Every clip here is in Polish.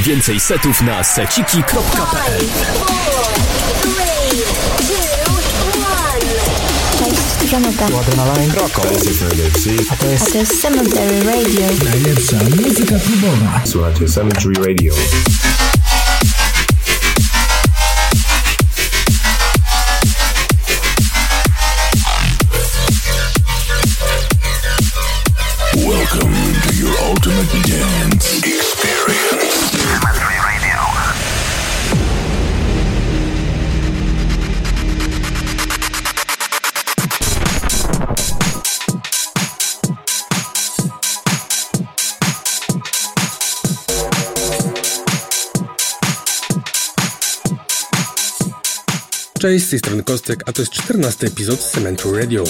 Więcej setów na seciki.pl Cześć, Żaneta. Tu. A to jest Cemetery Radio. Najlepsza muzyka klubowa. Słuchajcie Cemetery Radio. Welcome to your ultimate dance Cześć, z tej strony Kostek, a to jest 14 epizod Cementu Radio.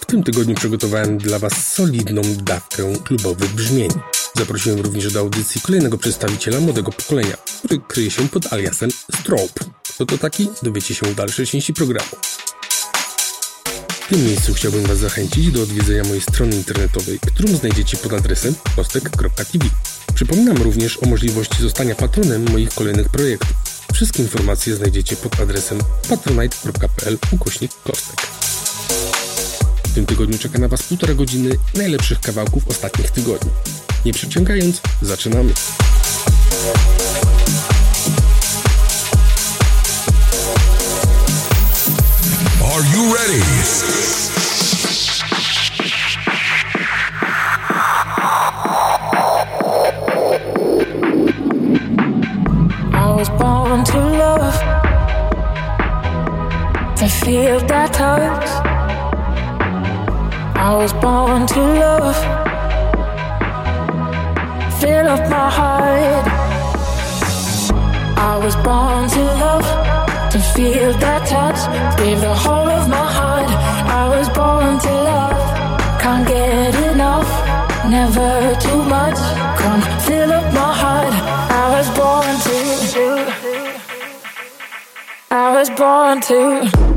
W tym tygodniu przygotowałem dla Was solidną dawkę klubowych brzmień. Zaprosiłem również do audycji kolejnego przedstawiciela młodego pokolenia, który kryje się pod aliasem Strobe. Kto to taki? Dowiecie się w dalszej części programu. W tym miejscu chciałbym Was zachęcić do odwiedzenia mojej strony internetowej, którą znajdziecie pod adresem kostek.tv. Przypominam również o możliwości zostania patronem moich kolejnych projektów. Wszystkie informacje znajdziecie pod adresem patronite.pl ukośnik kostek. W tym tygodniu czeka na Was półtora godziny najlepszych kawałków ostatnich tygodni. Nie przeciągając, zaczynamy. Are you ready? I was born feel that touch. I was born to love, fill up my heart. I was born to love, to feel that touch. Give the whole of my heart. I was born to love, can't get enough, never too much. Come fill up my heart. I was born to. I was born to.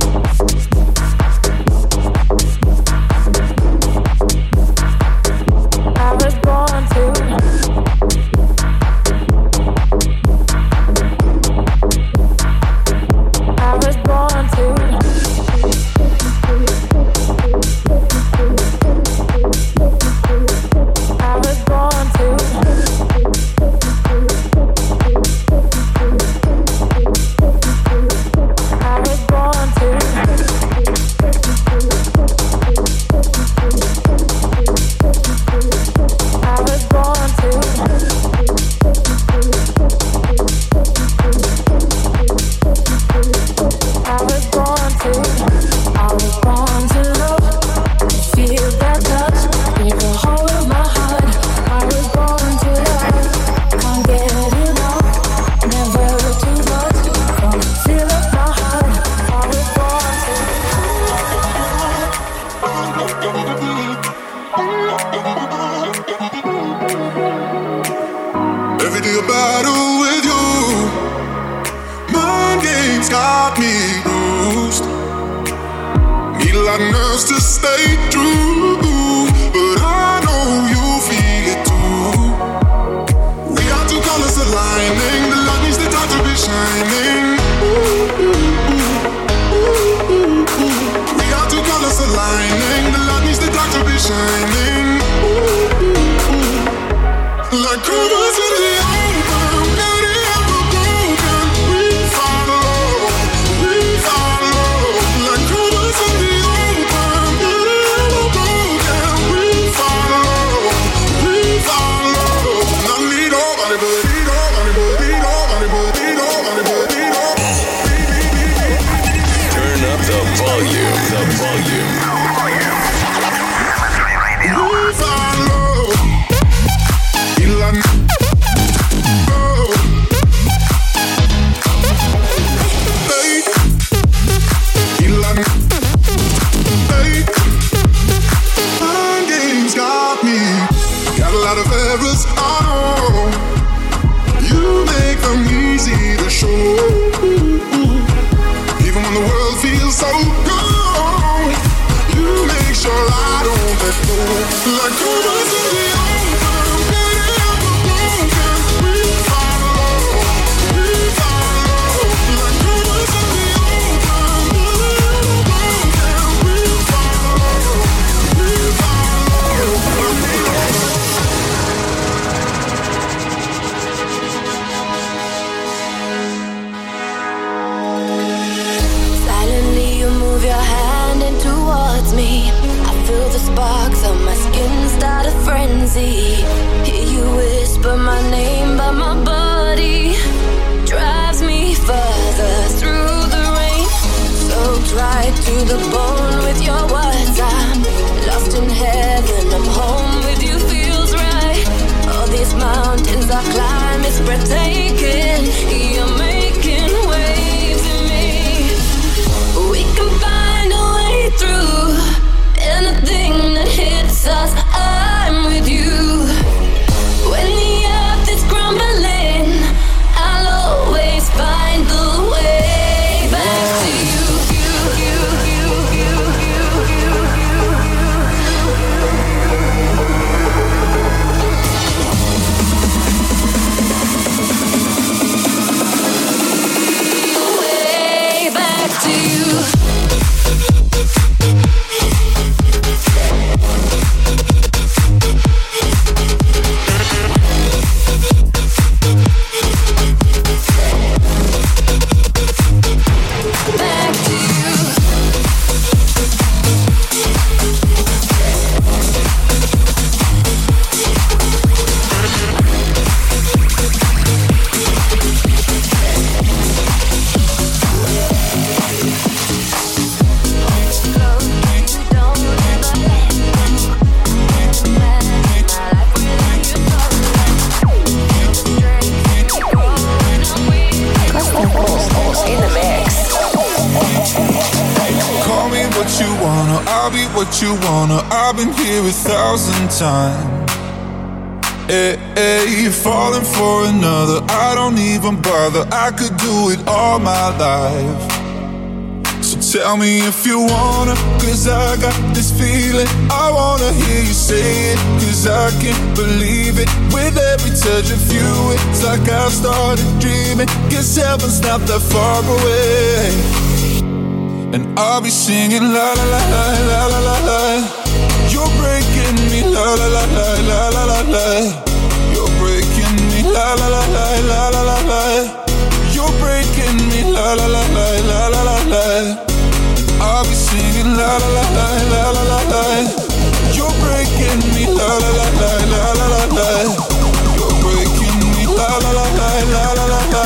I climb. It's breathtaking. You're time. Eh, hey, hey, you're falling for another. I don't even bother. I could do it all my life. So tell me if you wanna, cause I got this feeling. I wanna hear you say it, cause I can't believe it. With every touch of you, it's like I've started dreaming. Cause heaven's not that far away. And I'll be singing la la la la la la la. You're breaking me la la la la la la la la. You're breaking me la la la la la la la la. You're breaking me la la la la la la la la. I'll be singing la la la la la la la la. You're breaking me la la la la la la la la. You're breaking me la la la la la la la la.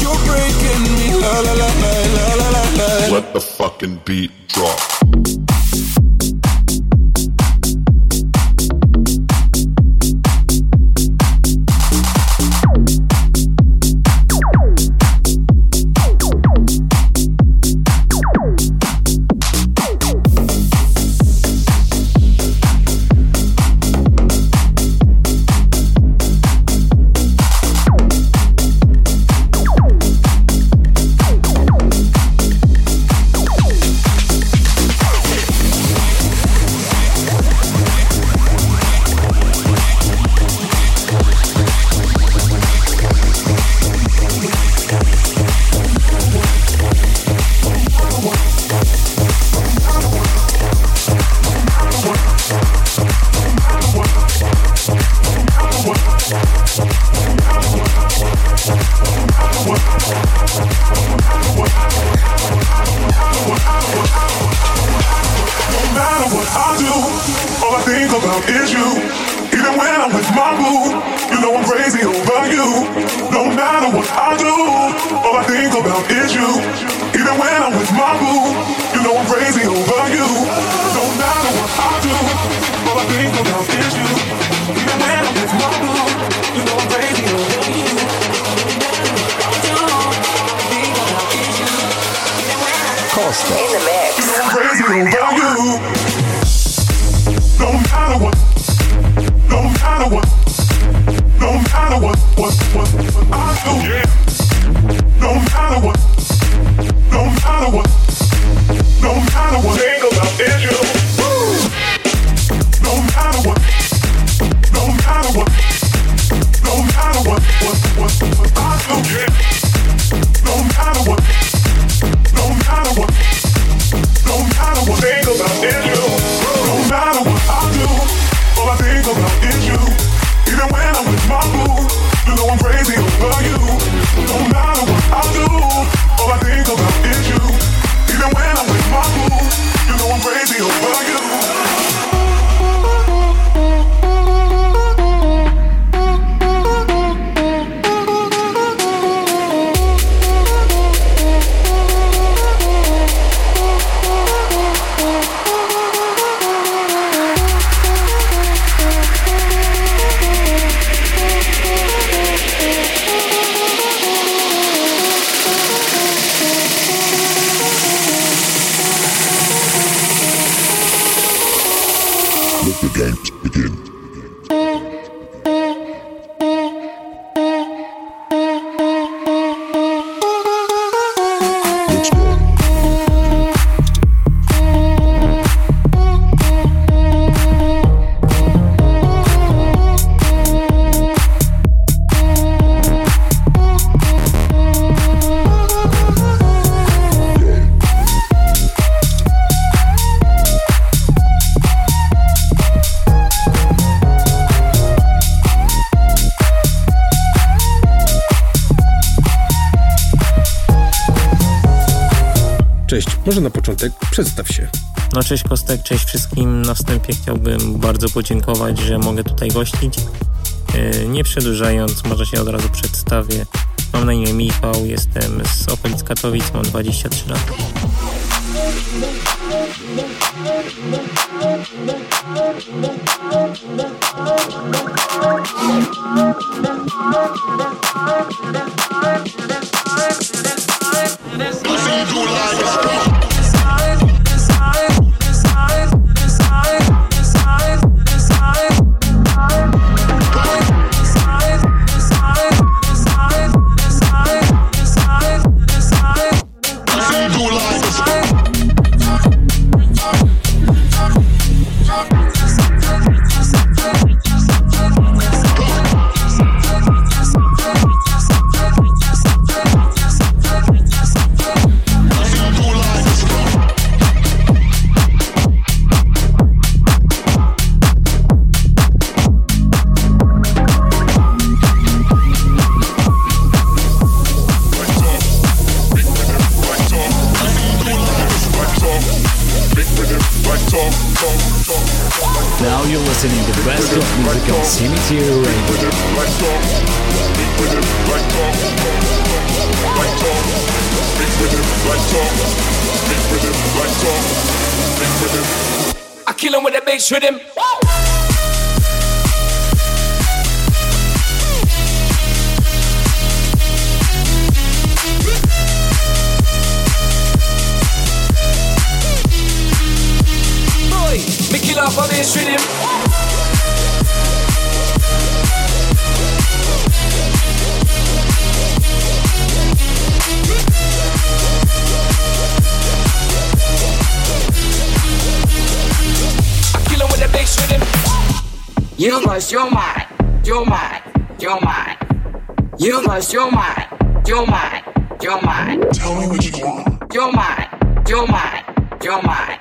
You're breaking me la la la la la la la. Let the fucking beat drop. Może na początek przedstaw się. No cześć Kostek, cześć wszystkim. Na wstępie chciałbym bardzo podziękować, że mogę tutaj gościć. Yy, Nie przedłużając, może się od razu przedstawię. Mam na imię Michał, jestem z okolic Katowic, mam 23 lata. Pussy, you like Radio. I kill him with that bass rhythm. Boy, me kill off a bass rhythm. You lost your mind, your mind, your mind. You lost your mind, your mind, your mind. Tell me what you want. Your mind, your mind, your mind.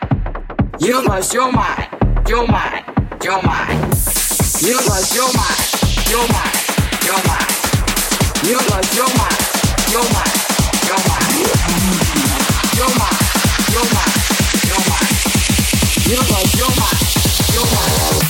You lost your mind, your mind, your mind. You lost your mind, your mind, your mind. You lost your mind, your mind, your mind. Your mind, your mind, your mind. You lost your mind, your mind.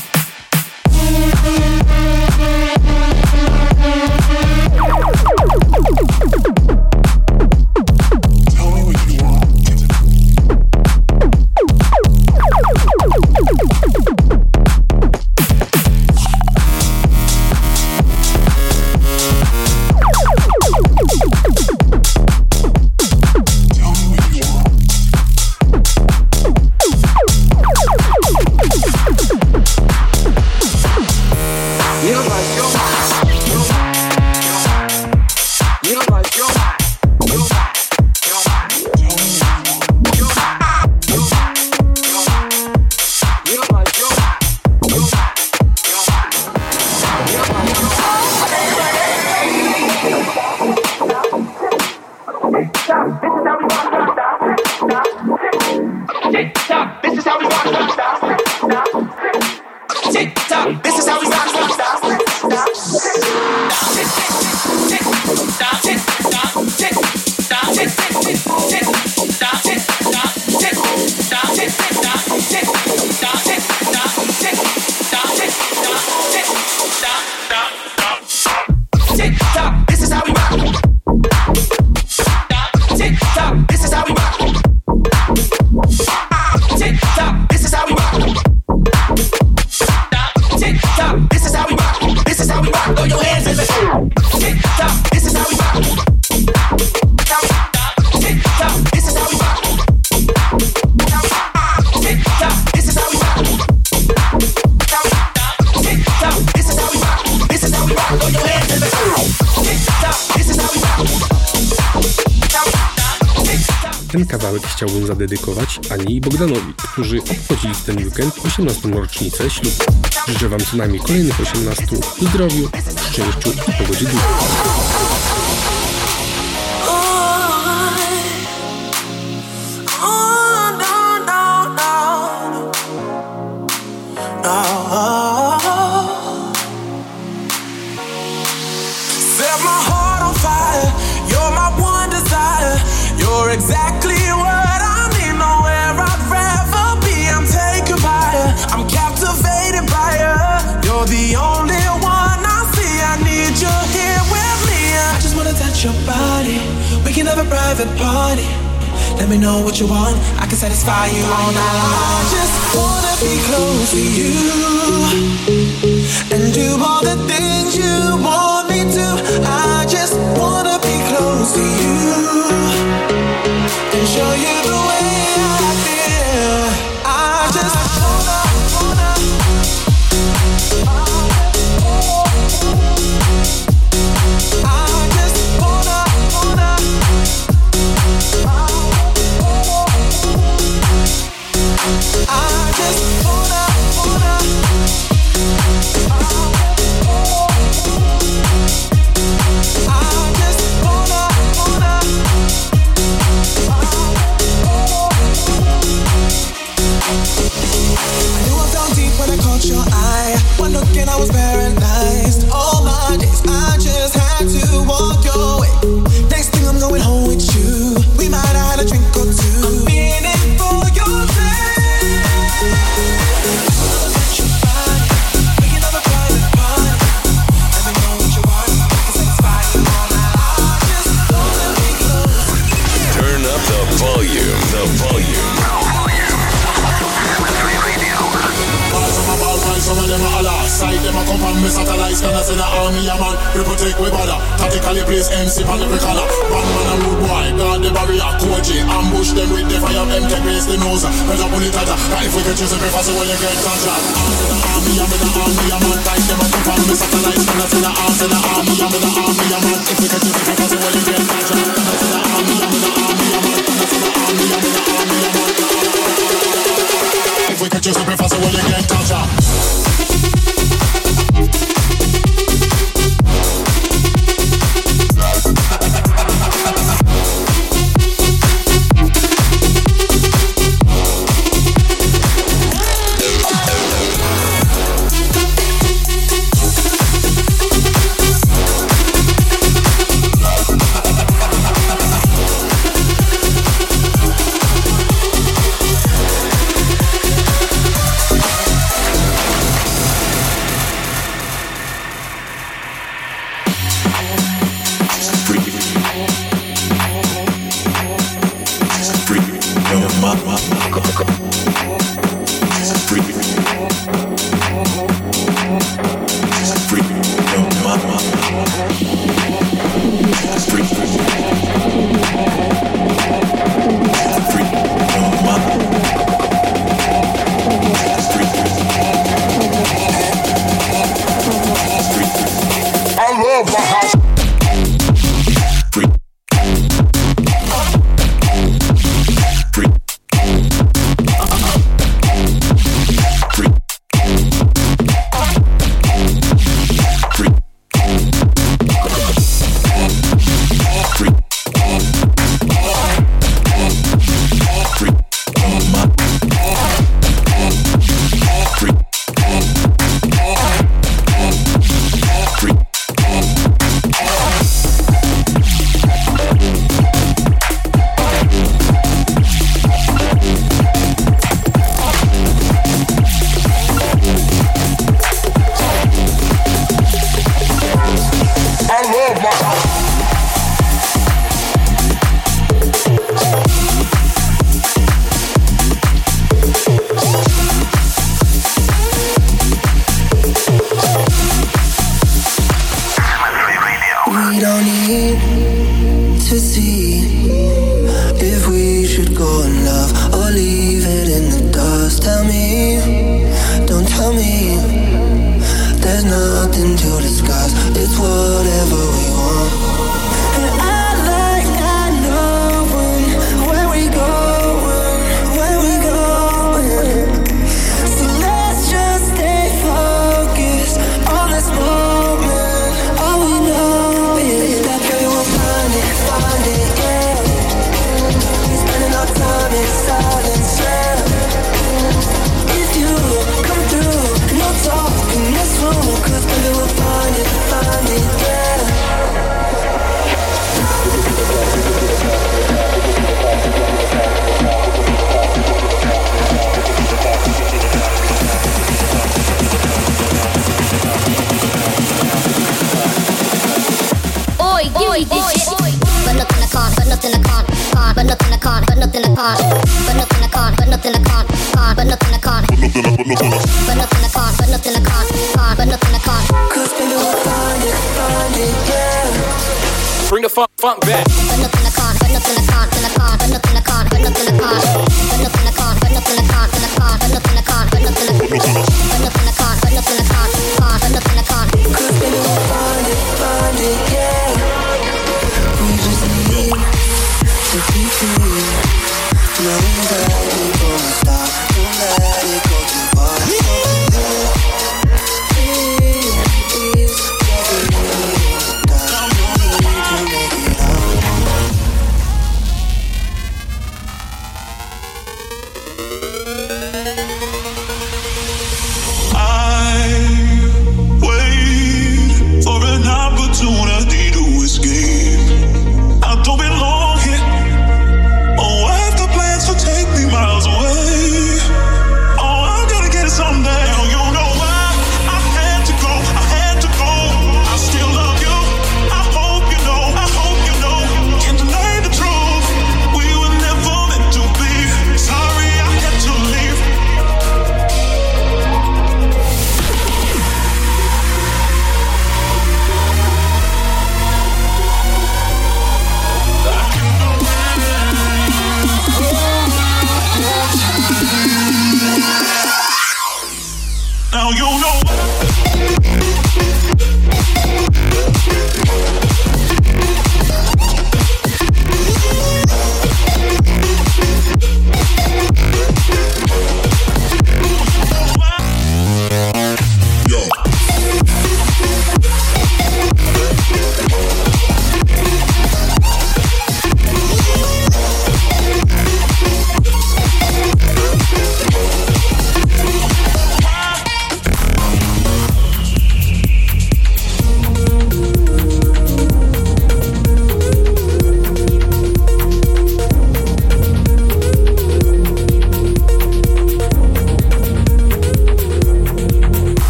Weekend 18. rocznicę ślubu. Życzę Wam co najmniej kolejnych 18 w zdrowiu, szczęściu i pogodzie ducha. Let me know what you want. I can satisfy you all night. I just wanna be close to you and do all the things you want me to. I just wanna be close to you and show you the way.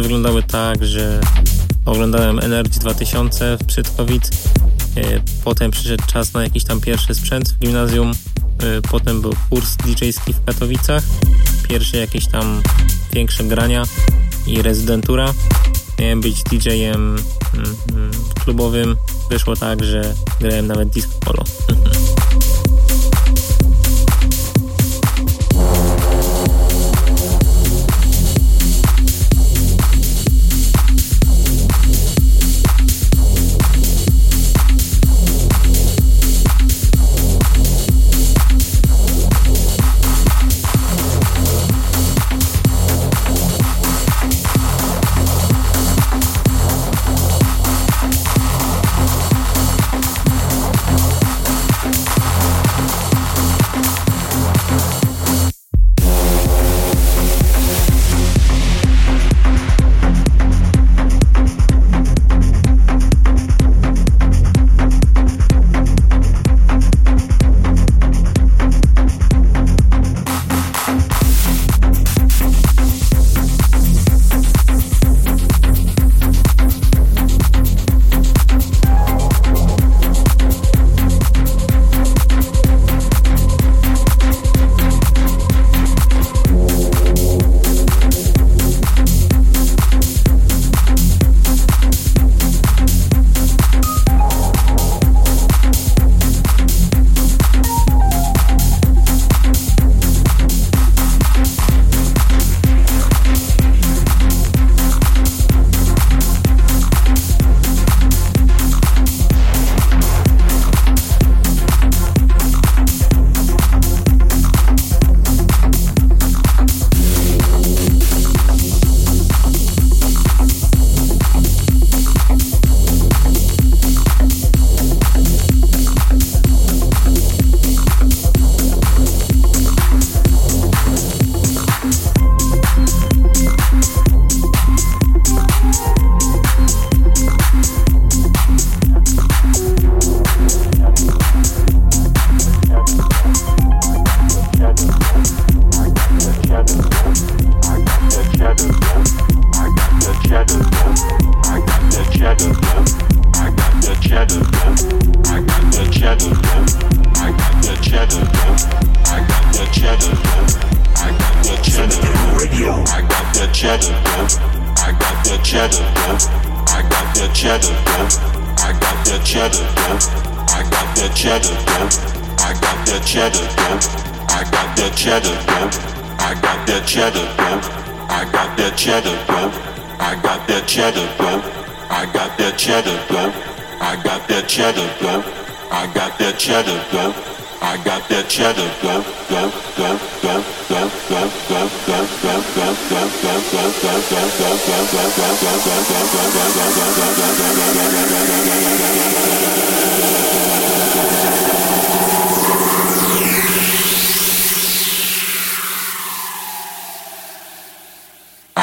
wyglądały tak, że oglądałem Energy 2000 w Przytkowic, potem przyszedł czas na jakiś tam pierwszy sprzęt w gimnazjum, e, potem był kurs DJ-ski w Katowicach, pierwsze jakieś tam większe grania i rezydentura. Miałem być DJ-em mm, mm, klubowym. Wyszło tak, że grałem nawet disco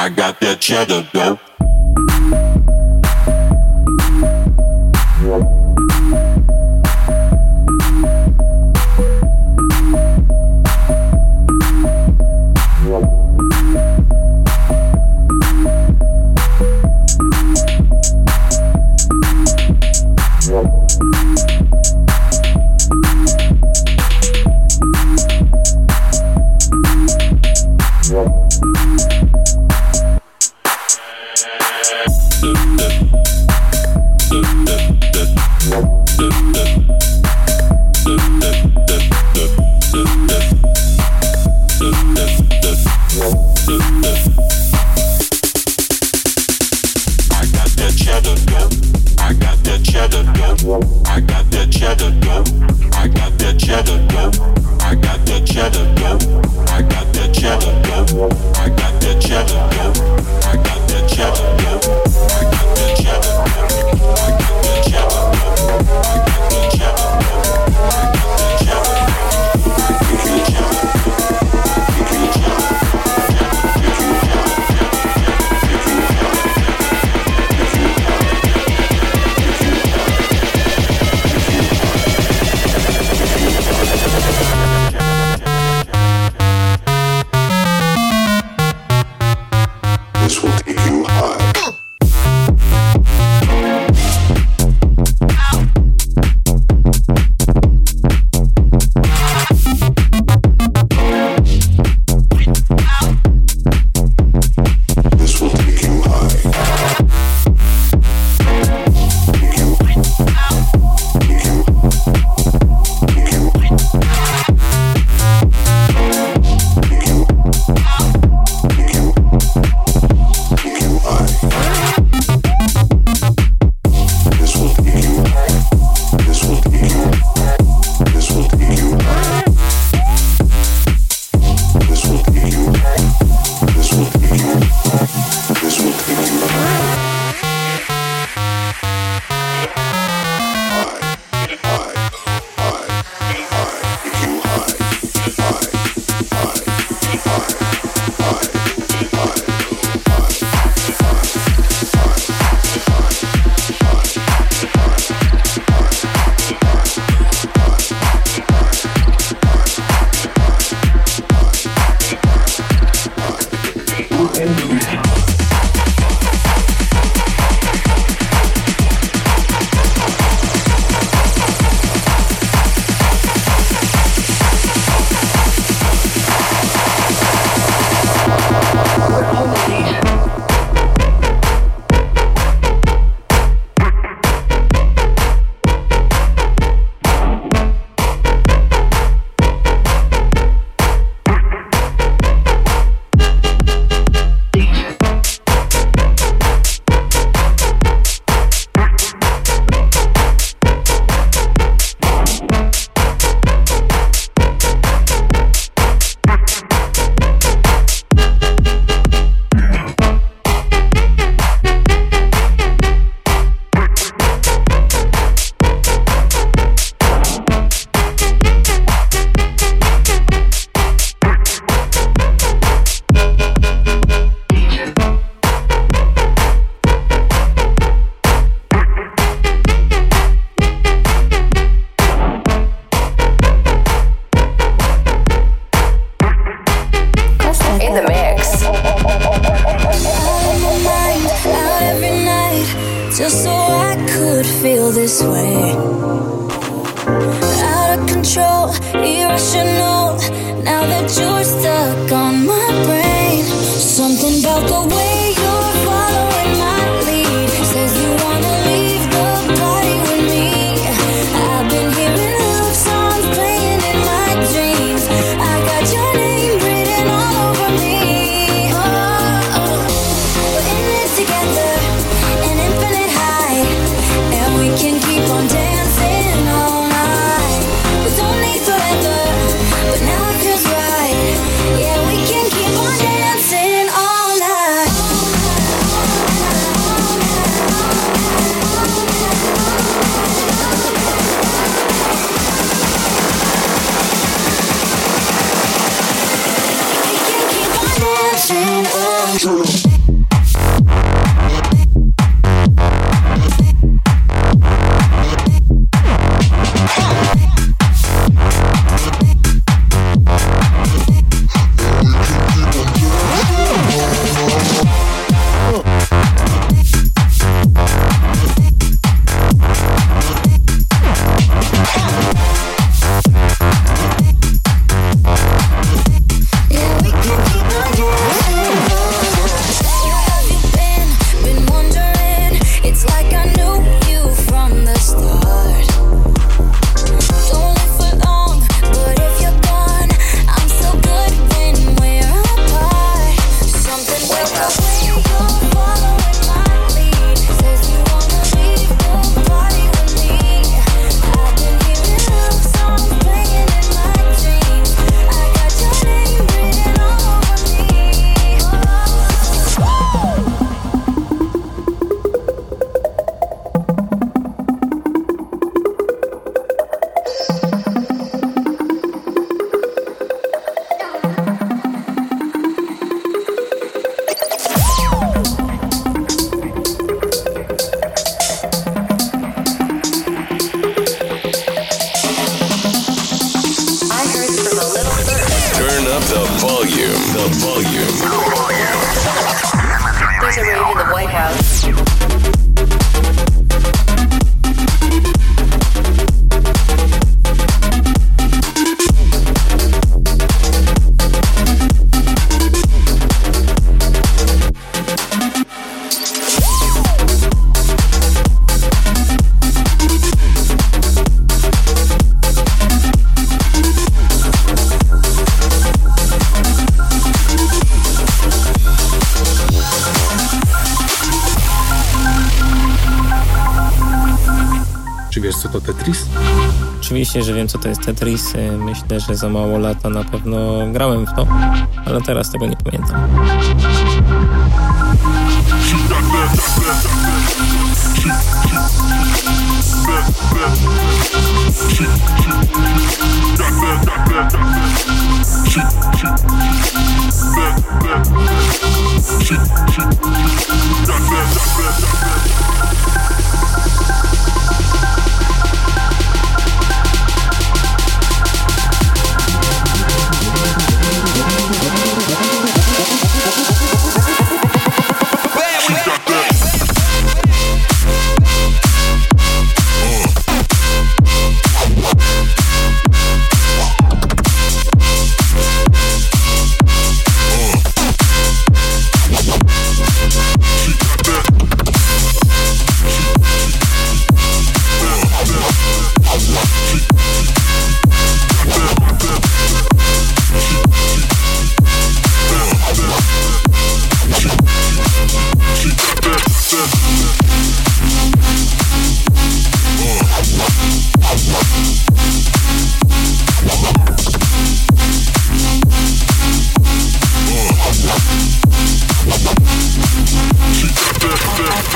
I got that cheddar, girl. Oczywiście, że wiem, co to jest Tetris. Y, myślę, że za mało lata na pewno grałem w to, ale teraz tego nie pamiętam.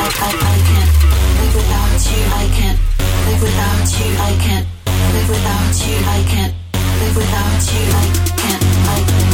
Without you, I can't live without you. I can't live without you. I can't. live without you. I can't.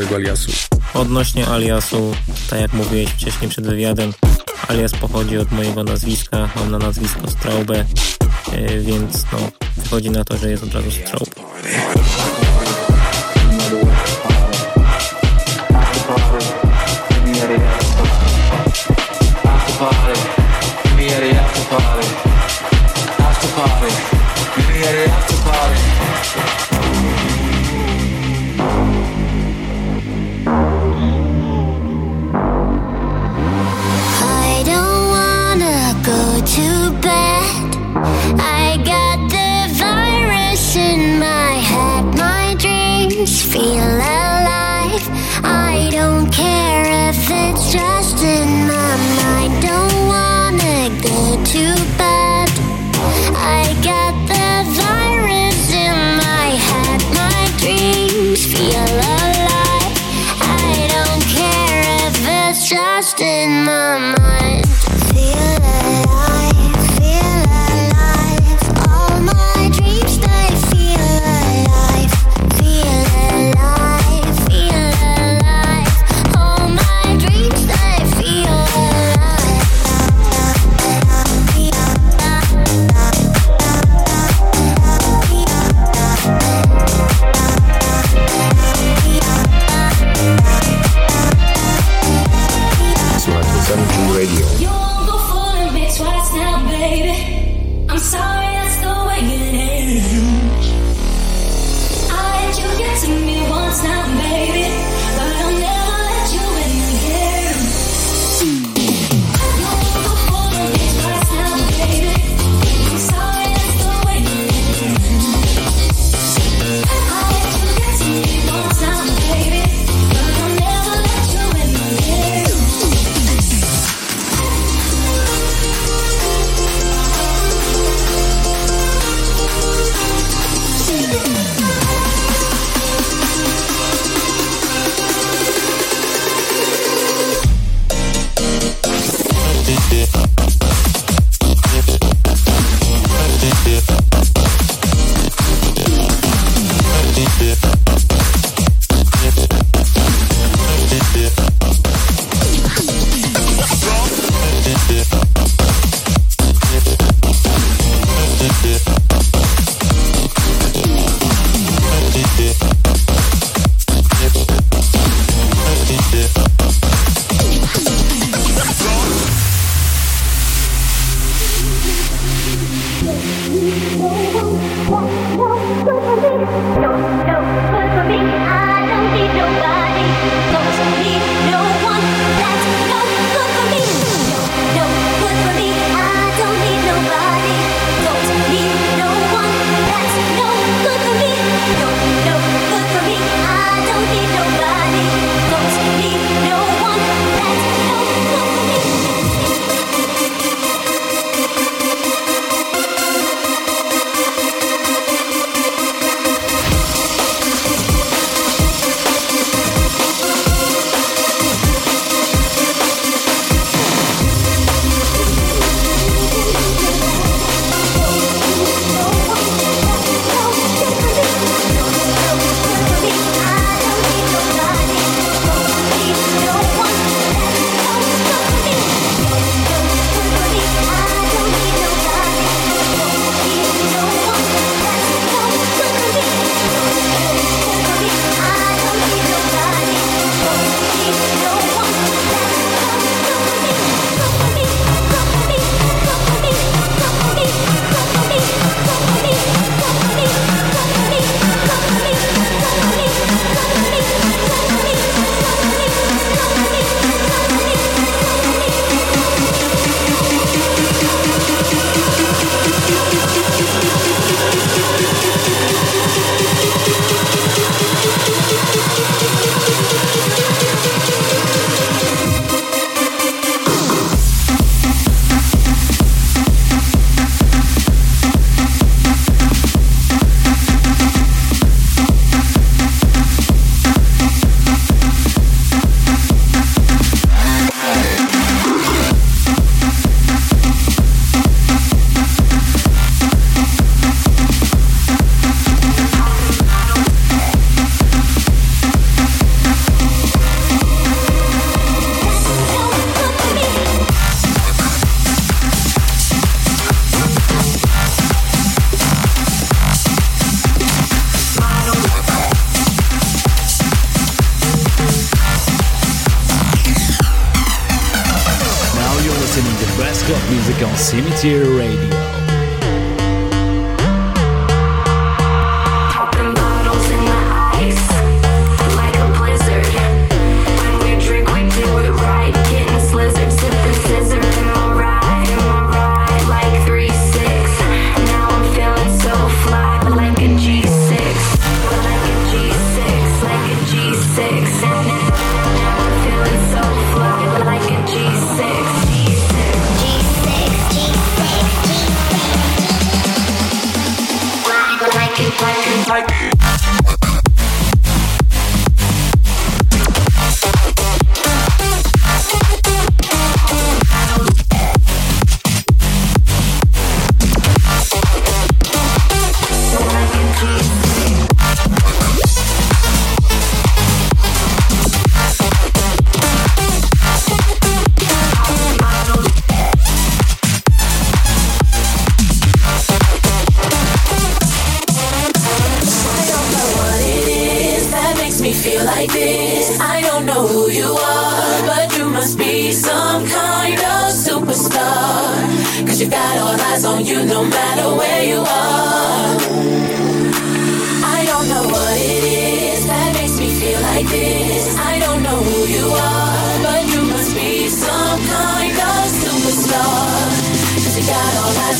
twojego aliasu? Odnośnie aliasu, tak jak mówiłeś wcześniej przed wywiadem, alias pochodzi od mojego nazwiska, mam na nazwisko Straube, e, więc no, wychodzi na to, że jest od razu Straub.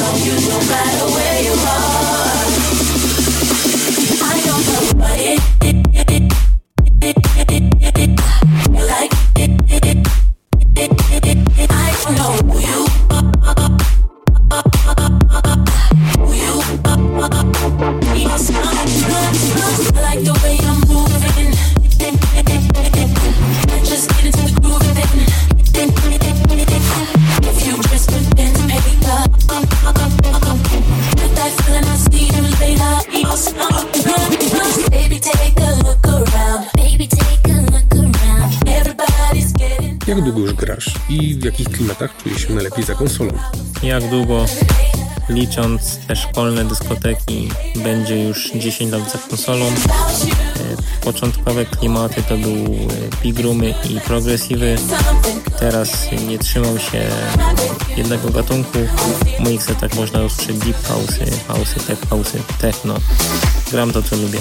On you no matter where you are. Konsolą? Jak długo? licząc te szkolne dyskoteki, będzie już 10 lat za konsolą. E, Początkowe klimaty to był e, big roomy i progresywy. Teraz nie trzymał się jednego gatunku. W moich setach można usłyszeć deep house'y, house'y, tech house'y, techno. Gram to, co lubię.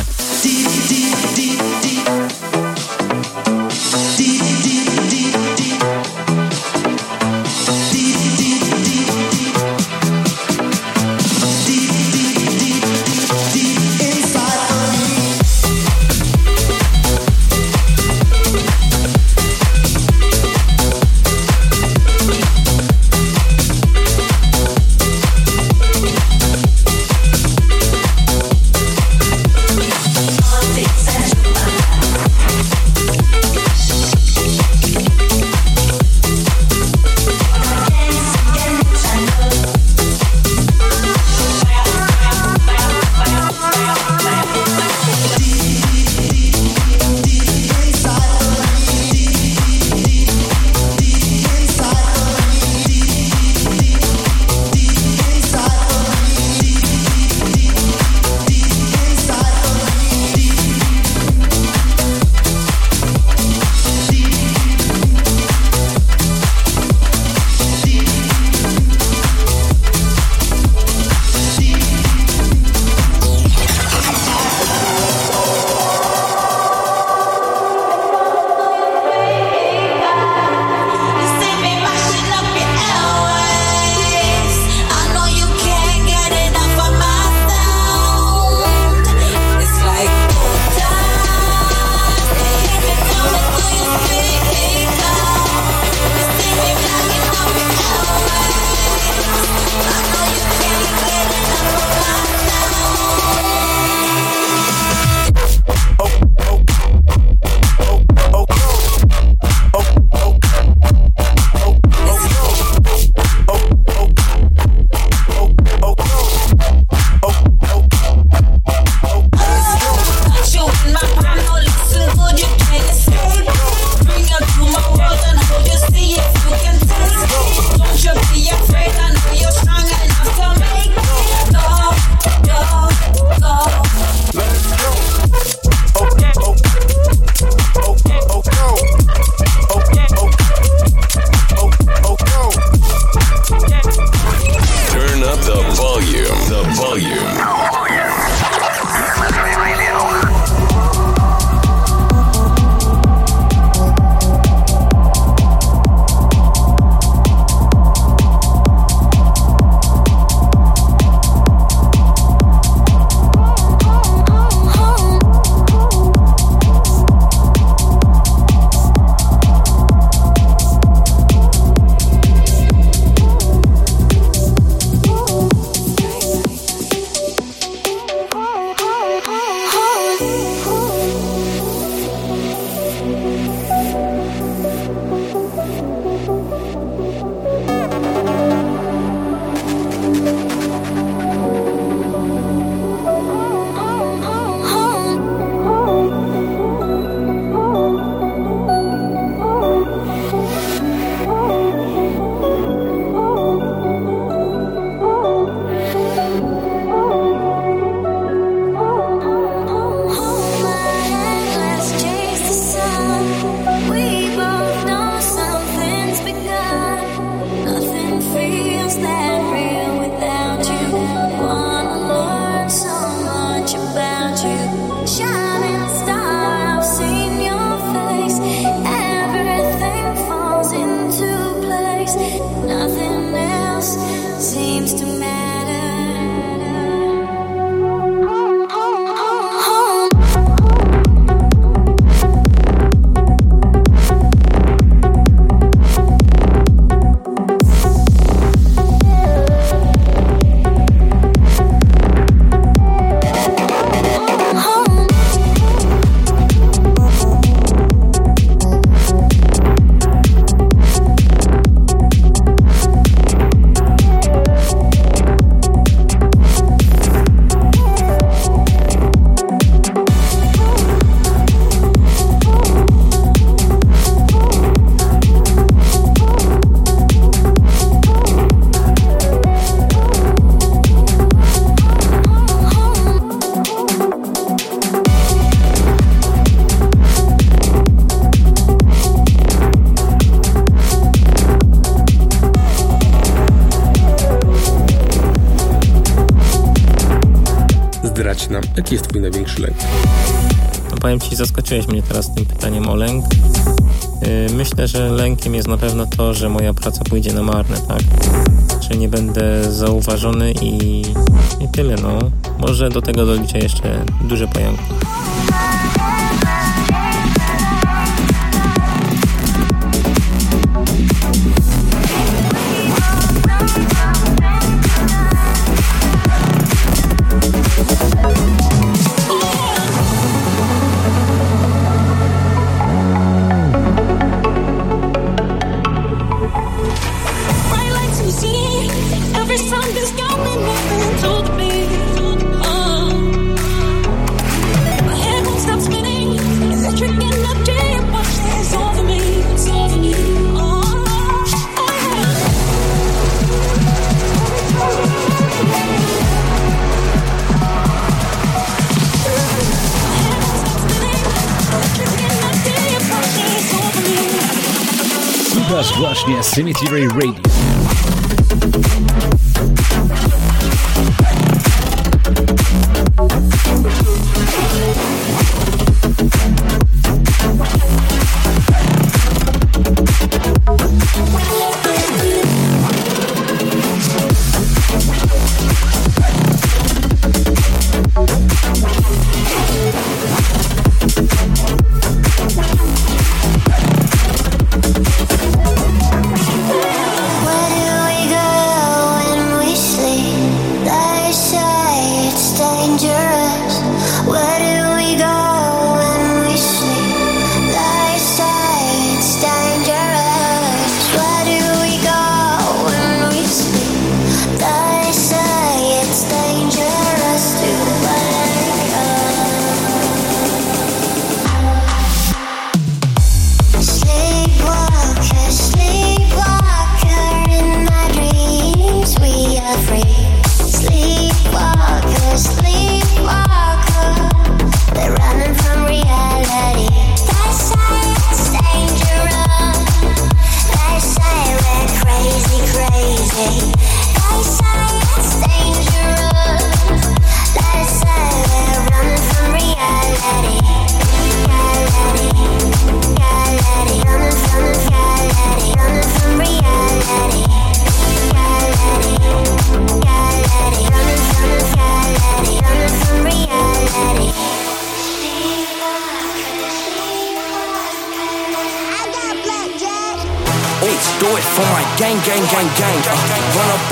Jaki jest twój największy lęk. No powiem Ci, zaskoczyłeś mnie teraz tym pytaniem o lęk. Yy, Myślę, że lękiem jest na pewno to, że moja praca pójdzie na marne, tak? Że nie będę zauważony i, i tyle, no. Może do tego doliczę jeszcze duże pająki. Infinity Ray Radio.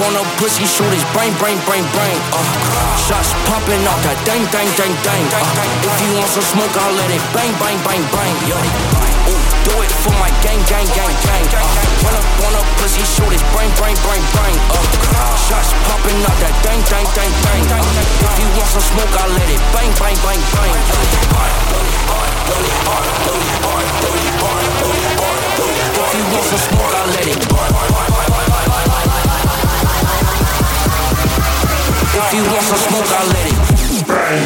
On a pussy, shoot his brain, brain, brain, brain. Uh, shots popping off that dang, dang, dang, dang. Uh, if you want some smoke, I'll let it bang, bang, bang, bang. Yo. Ooh, do it for my gang, gang, gang, gang. Uh, run up on a pussy, shoot his brain, brain, brain, brain. Uh, shots popping off that dang, dang, dang, dang. Uh, if you want some smoke, I'll let it bang, bang, bang, bang. If you want some smoke, I'll let it If you want some smoke, I'll let it burn.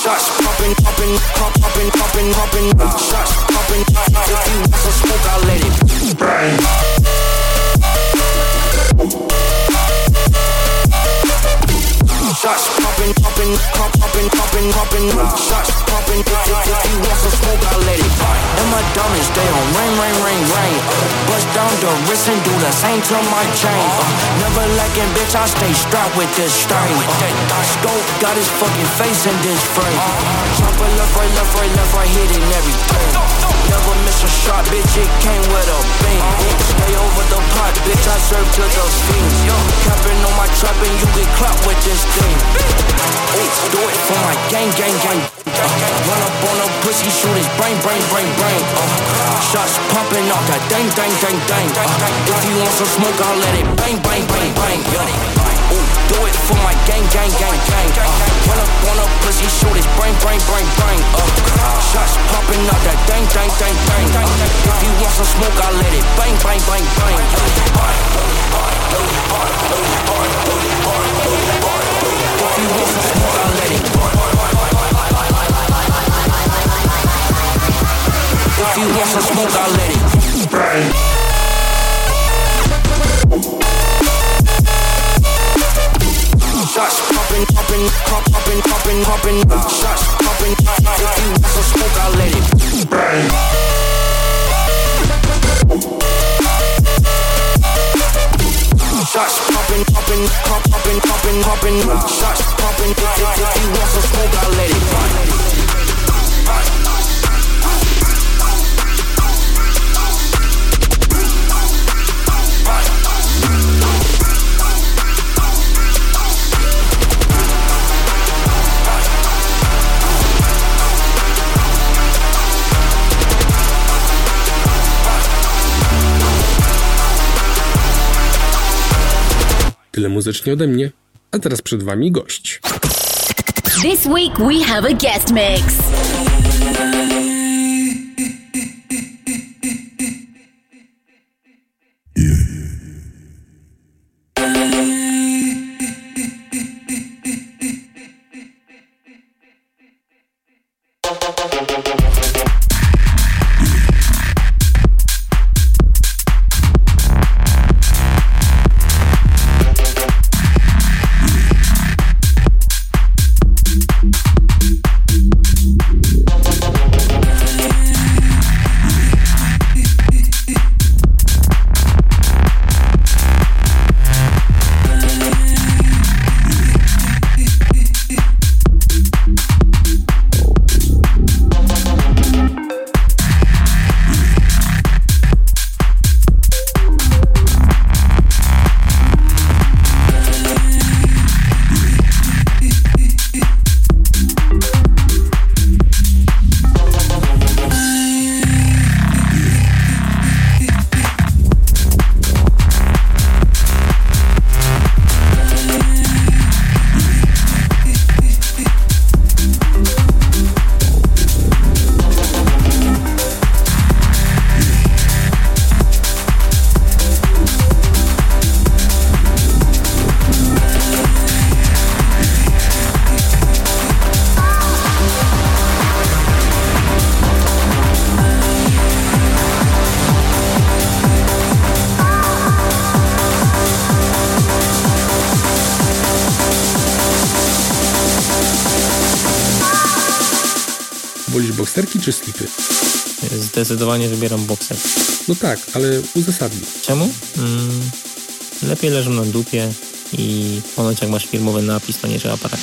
Shots popping, popping, pop, popping, popping, popping. Shots popping. If you want some smoke, I'll let it burn. Shots popping, pop, popping, popping, popping. Shots popping. If, you want some smoke, I'll let it burn. And my diamonds, they on rain, rain, rain, rain. Uh, bust down the wrist and do the same to my chain. Uh, never lacking, bitch, I stay strapped with this string. Uh, scope got his fucking face in this frame. Chopper left, right, left, right, left, right, hitting everything. Never miss a shot, bitch, it came with a beam. Stay over the pot, bitch, I serve to the fiends. Capping on my trap and you get clapped with this thing. Ooh, do it for my gang, gang, gang. Uh, run up on a pussy, shoot his brain, brain, brain, brain. Uh, shots popping off that dang, dang, dang, dang. Uh, if you want some smoke, I'll let it bang, bang, bang, bang. Yo. Do it for my gang, gang, gang, gang. Uh, run up on a pussy, shoot his brain, brain, brain, brain. Uh, shots popping off that dang, dang, dang, dang. Uh, if you want some smoke, I'll let it bang, bang, bang, bang. If you want some smoke, I'll let it If you want some smoke, I'll let it burn. shots popping, popping, pop, popping, popping, popping, shots popping. If you want some smoke, I'll let it bang. Shots popping, popping, pop, popping, popping, popping, shots popping. If you want some smoke, I'll let it bang. Tyle muzycznie ode mnie, a teraz przed wami gość. This week we have a guest mix. Zdecydowanie wybieram bokser. No tak, ale uzasadnij. Czemu? Mm, lepiej leżą na dupie i ponoć jak masz firmowy napis, to nie trzeba parać.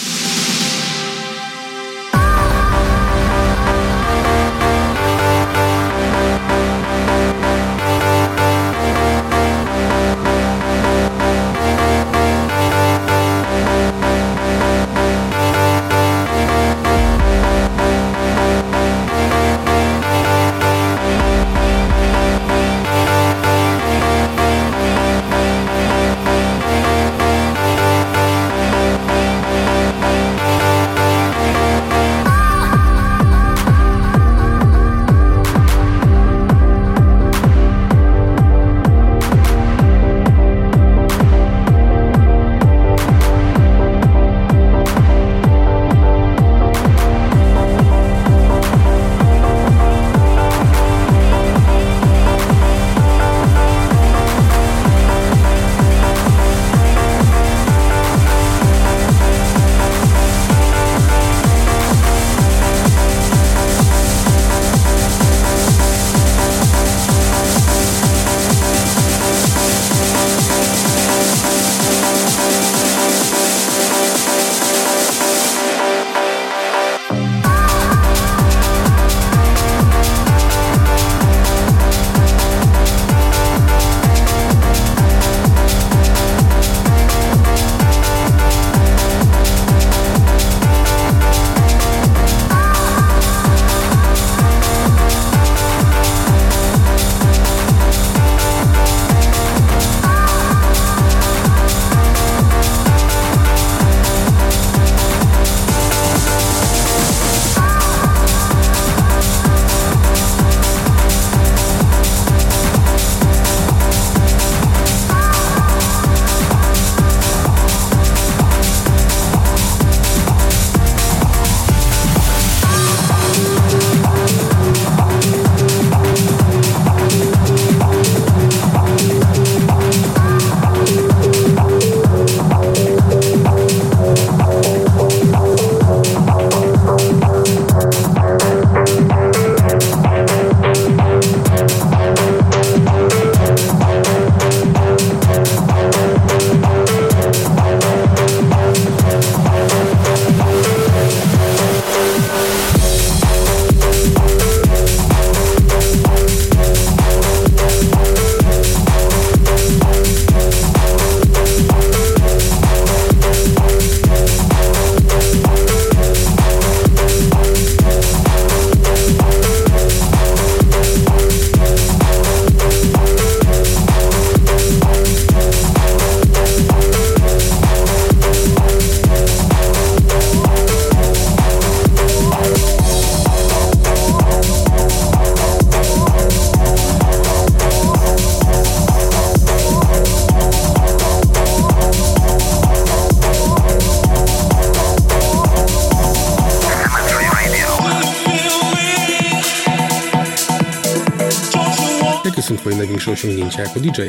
Są Twoje największe osiągnięcia jako DJ?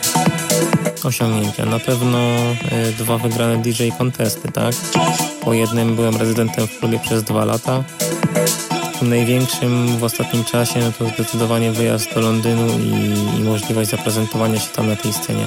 Osiągnięcia. Na pewno y, dwa wygrane DJ kontesty, tak? Po jednym byłem rezydentem w klubie przez dwa lata. Największym w ostatnim czasie no to zdecydowanie wyjazd do Londynu i, i możliwość zaprezentowania się tam na tej scenie.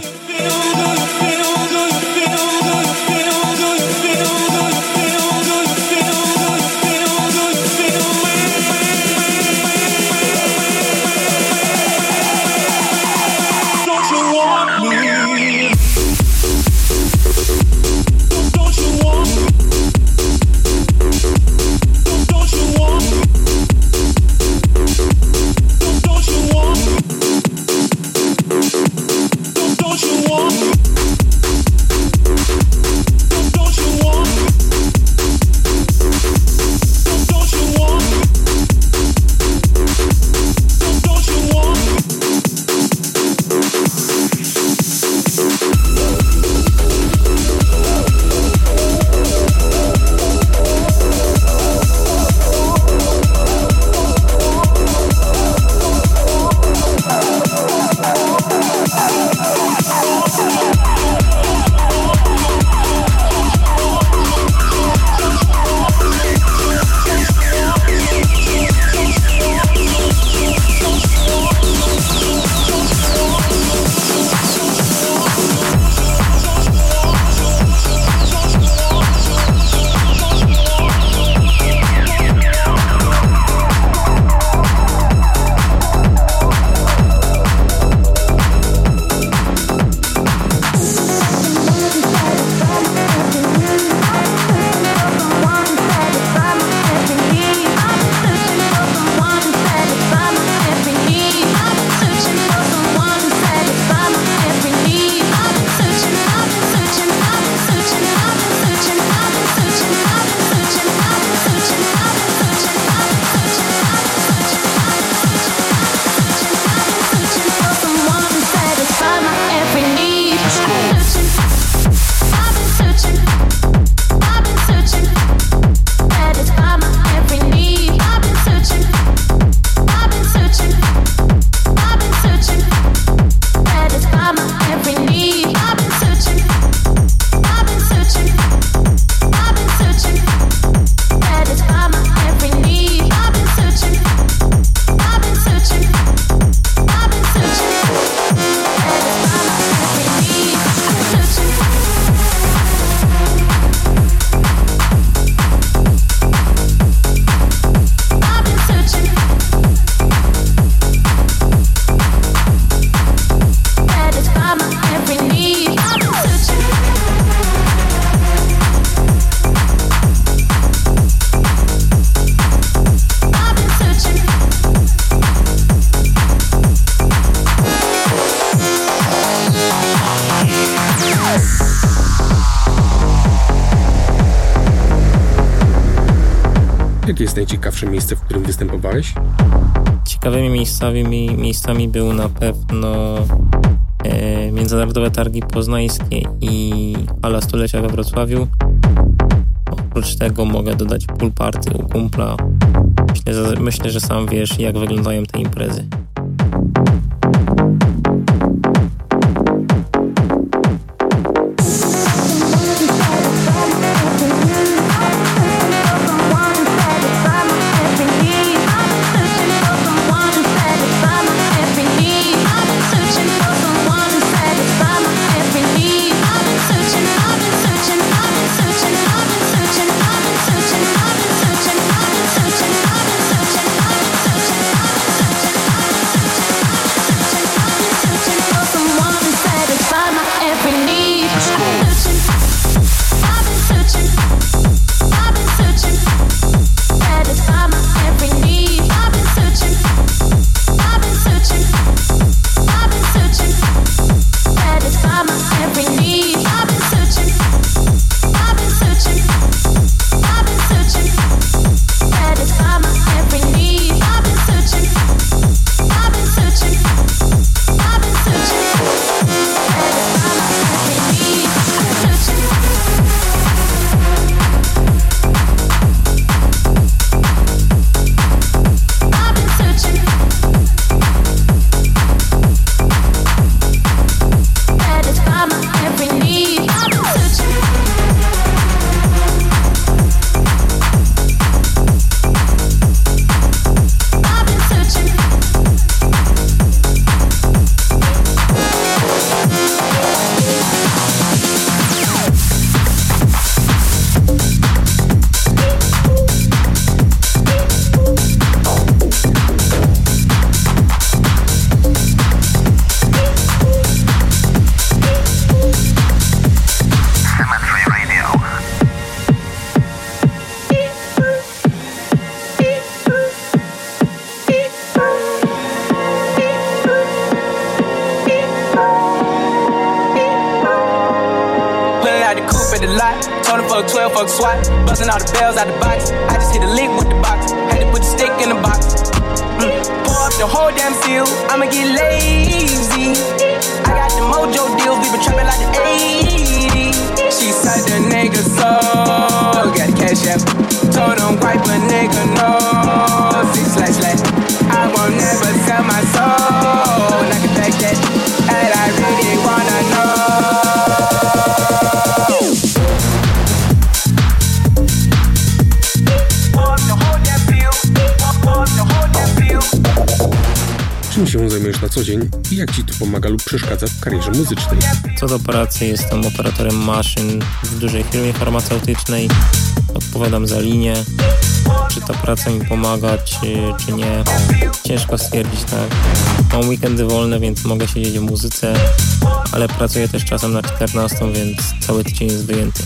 Jest najciekawsze miejsce, w którym występowałeś? Ciekawymi miejscami, miejscami był na pewno e, Międzynarodowe Targi Poznańskie i Hala Stulecia we Wrocławiu. Oprócz tego mogę dodać pool party u kumpla. Myślę, że sam wiesz, jak wyglądają te imprezy. SWAT, busting all the bells out the box. co dzień i jak Ci to pomaga lub przeszkadza w karierze muzycznej. Co do pracy, jestem operatorem maszyn w dużej firmie farmaceutycznej. Odpowiadam za linię, czy ta praca mi pomaga, czy, czy nie. Ciężko stwierdzić, tak. Mam weekendy wolne, więc mogę siedzieć w muzyce, ale pracuję też czasem na 14, więc cały tydzień jest wyjęty.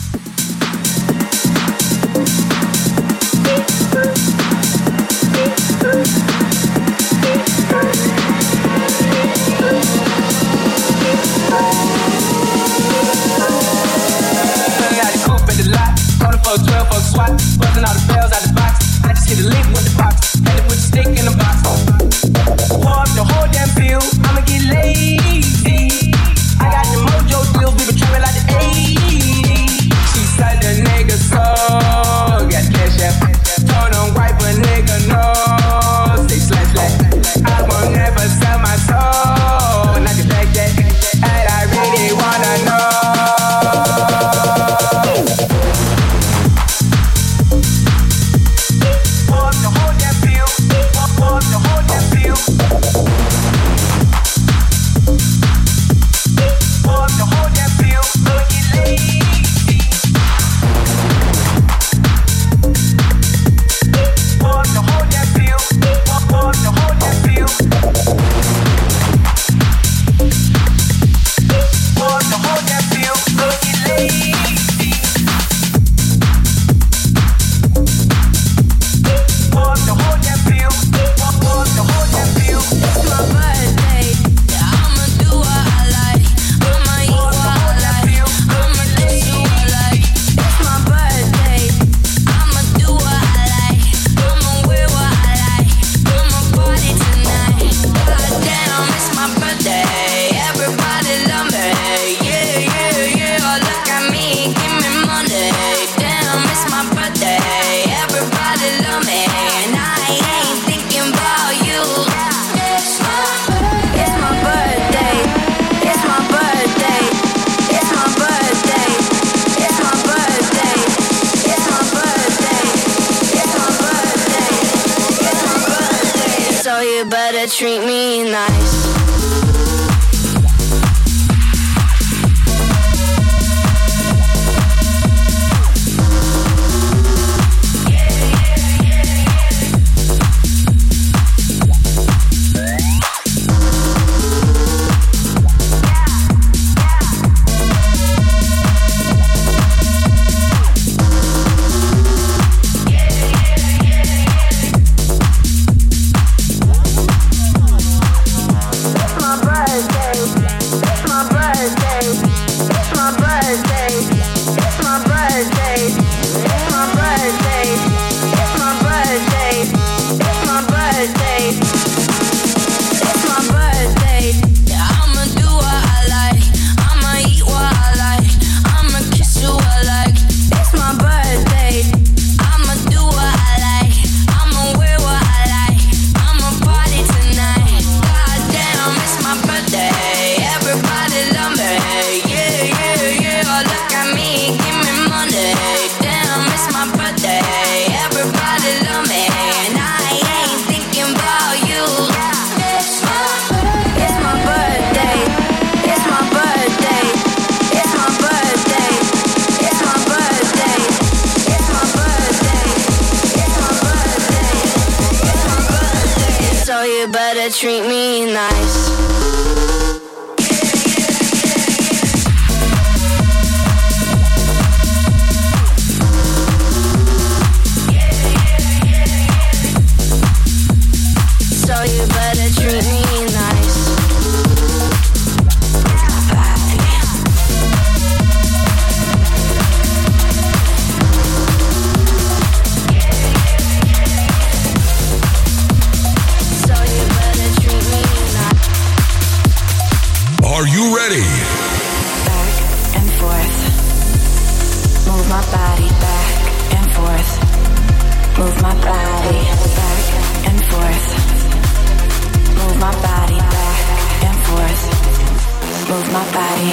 Body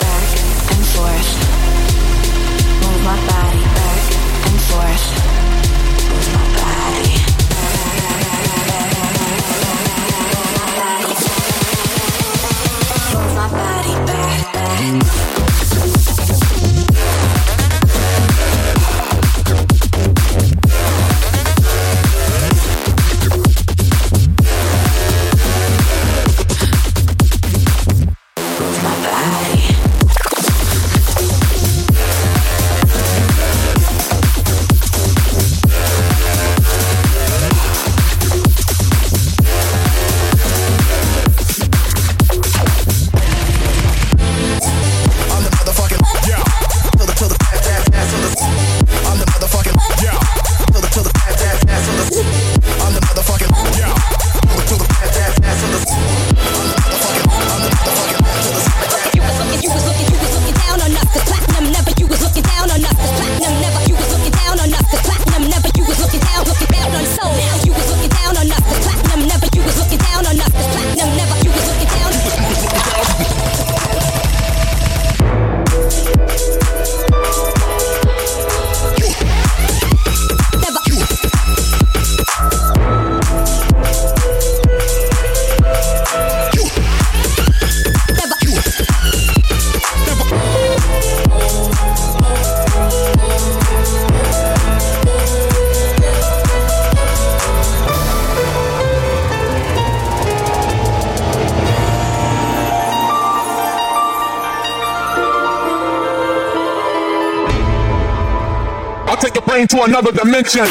back and forth. Move my body back and forth. Move my body. Move my body back, back. Another dimension.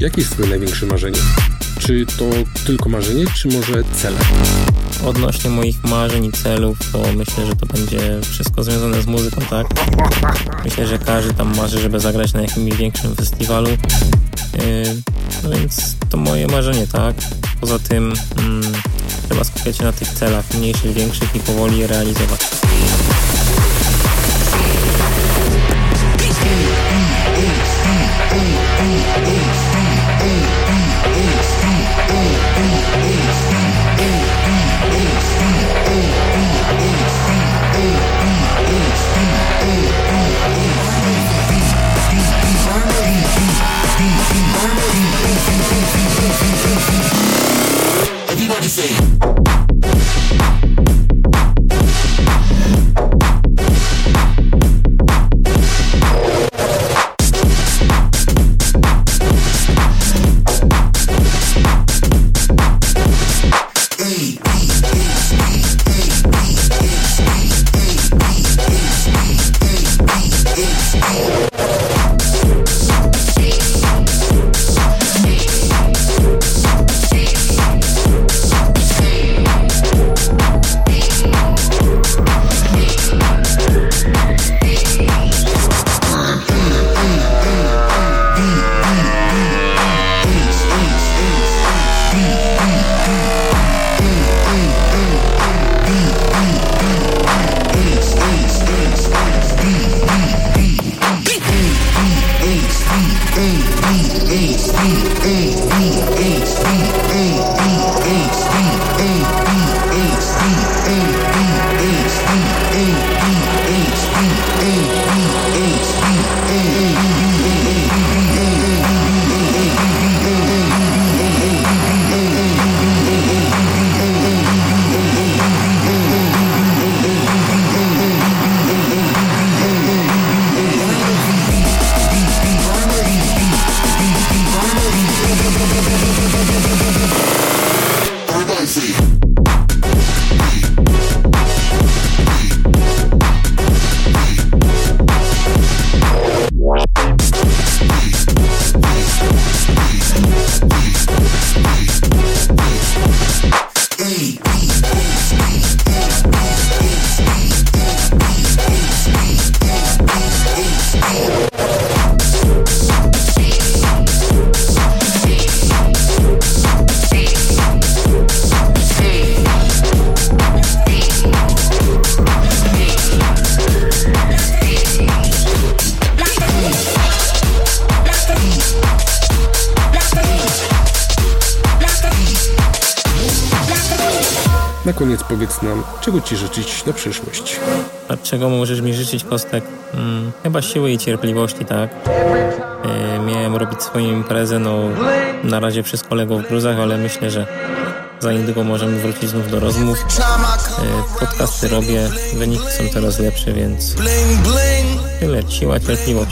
Jakie jest twoje największe marzenie? Czy to tylko marzenie, czy może cele? Odnośnie moich marzeń i celów, to myślę, że to będzie wszystko związane z muzyką, tak? Myślę, że każdy tam marzy, żeby zagrać na jakimś większym festiwalu. Yy, no więc to moje marzenie, tak? Poza tym mm, trzeba skupiać się na tych celach mniejszych, większych i powoli je realizować. Powiedz nam, czego Ci życzyć na przyszłość. A czego możesz mi życzyć, Kostek? Mm, chyba siły i cierpliwości, tak? E, miałem robić swoją imprezę, no na razie przez kolegów w gruzach, ale myślę, że za niedługo możemy wrócić znów do rozmów. E, podcasty robię, wyniki są coraz lepsze, więc tyle, siła, cierpliwość.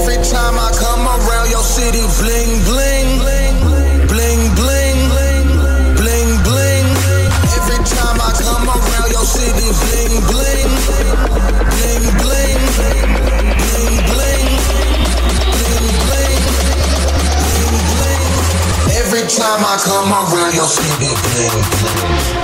Every time I come around your city, bling, bling on radio CD.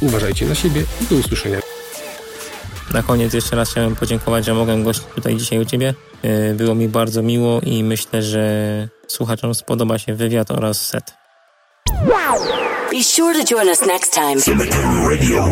Uważajcie na siebie i do usłyszenia. Na koniec jeszcze raz chciałem podziękować, że mogłem gościć tutaj dzisiaj u Ciebie. Yy, Było mi bardzo miło i myślę, że słuchaczom spodoba się wywiad oraz set. Be sure to join us next time. Cemetery Radio.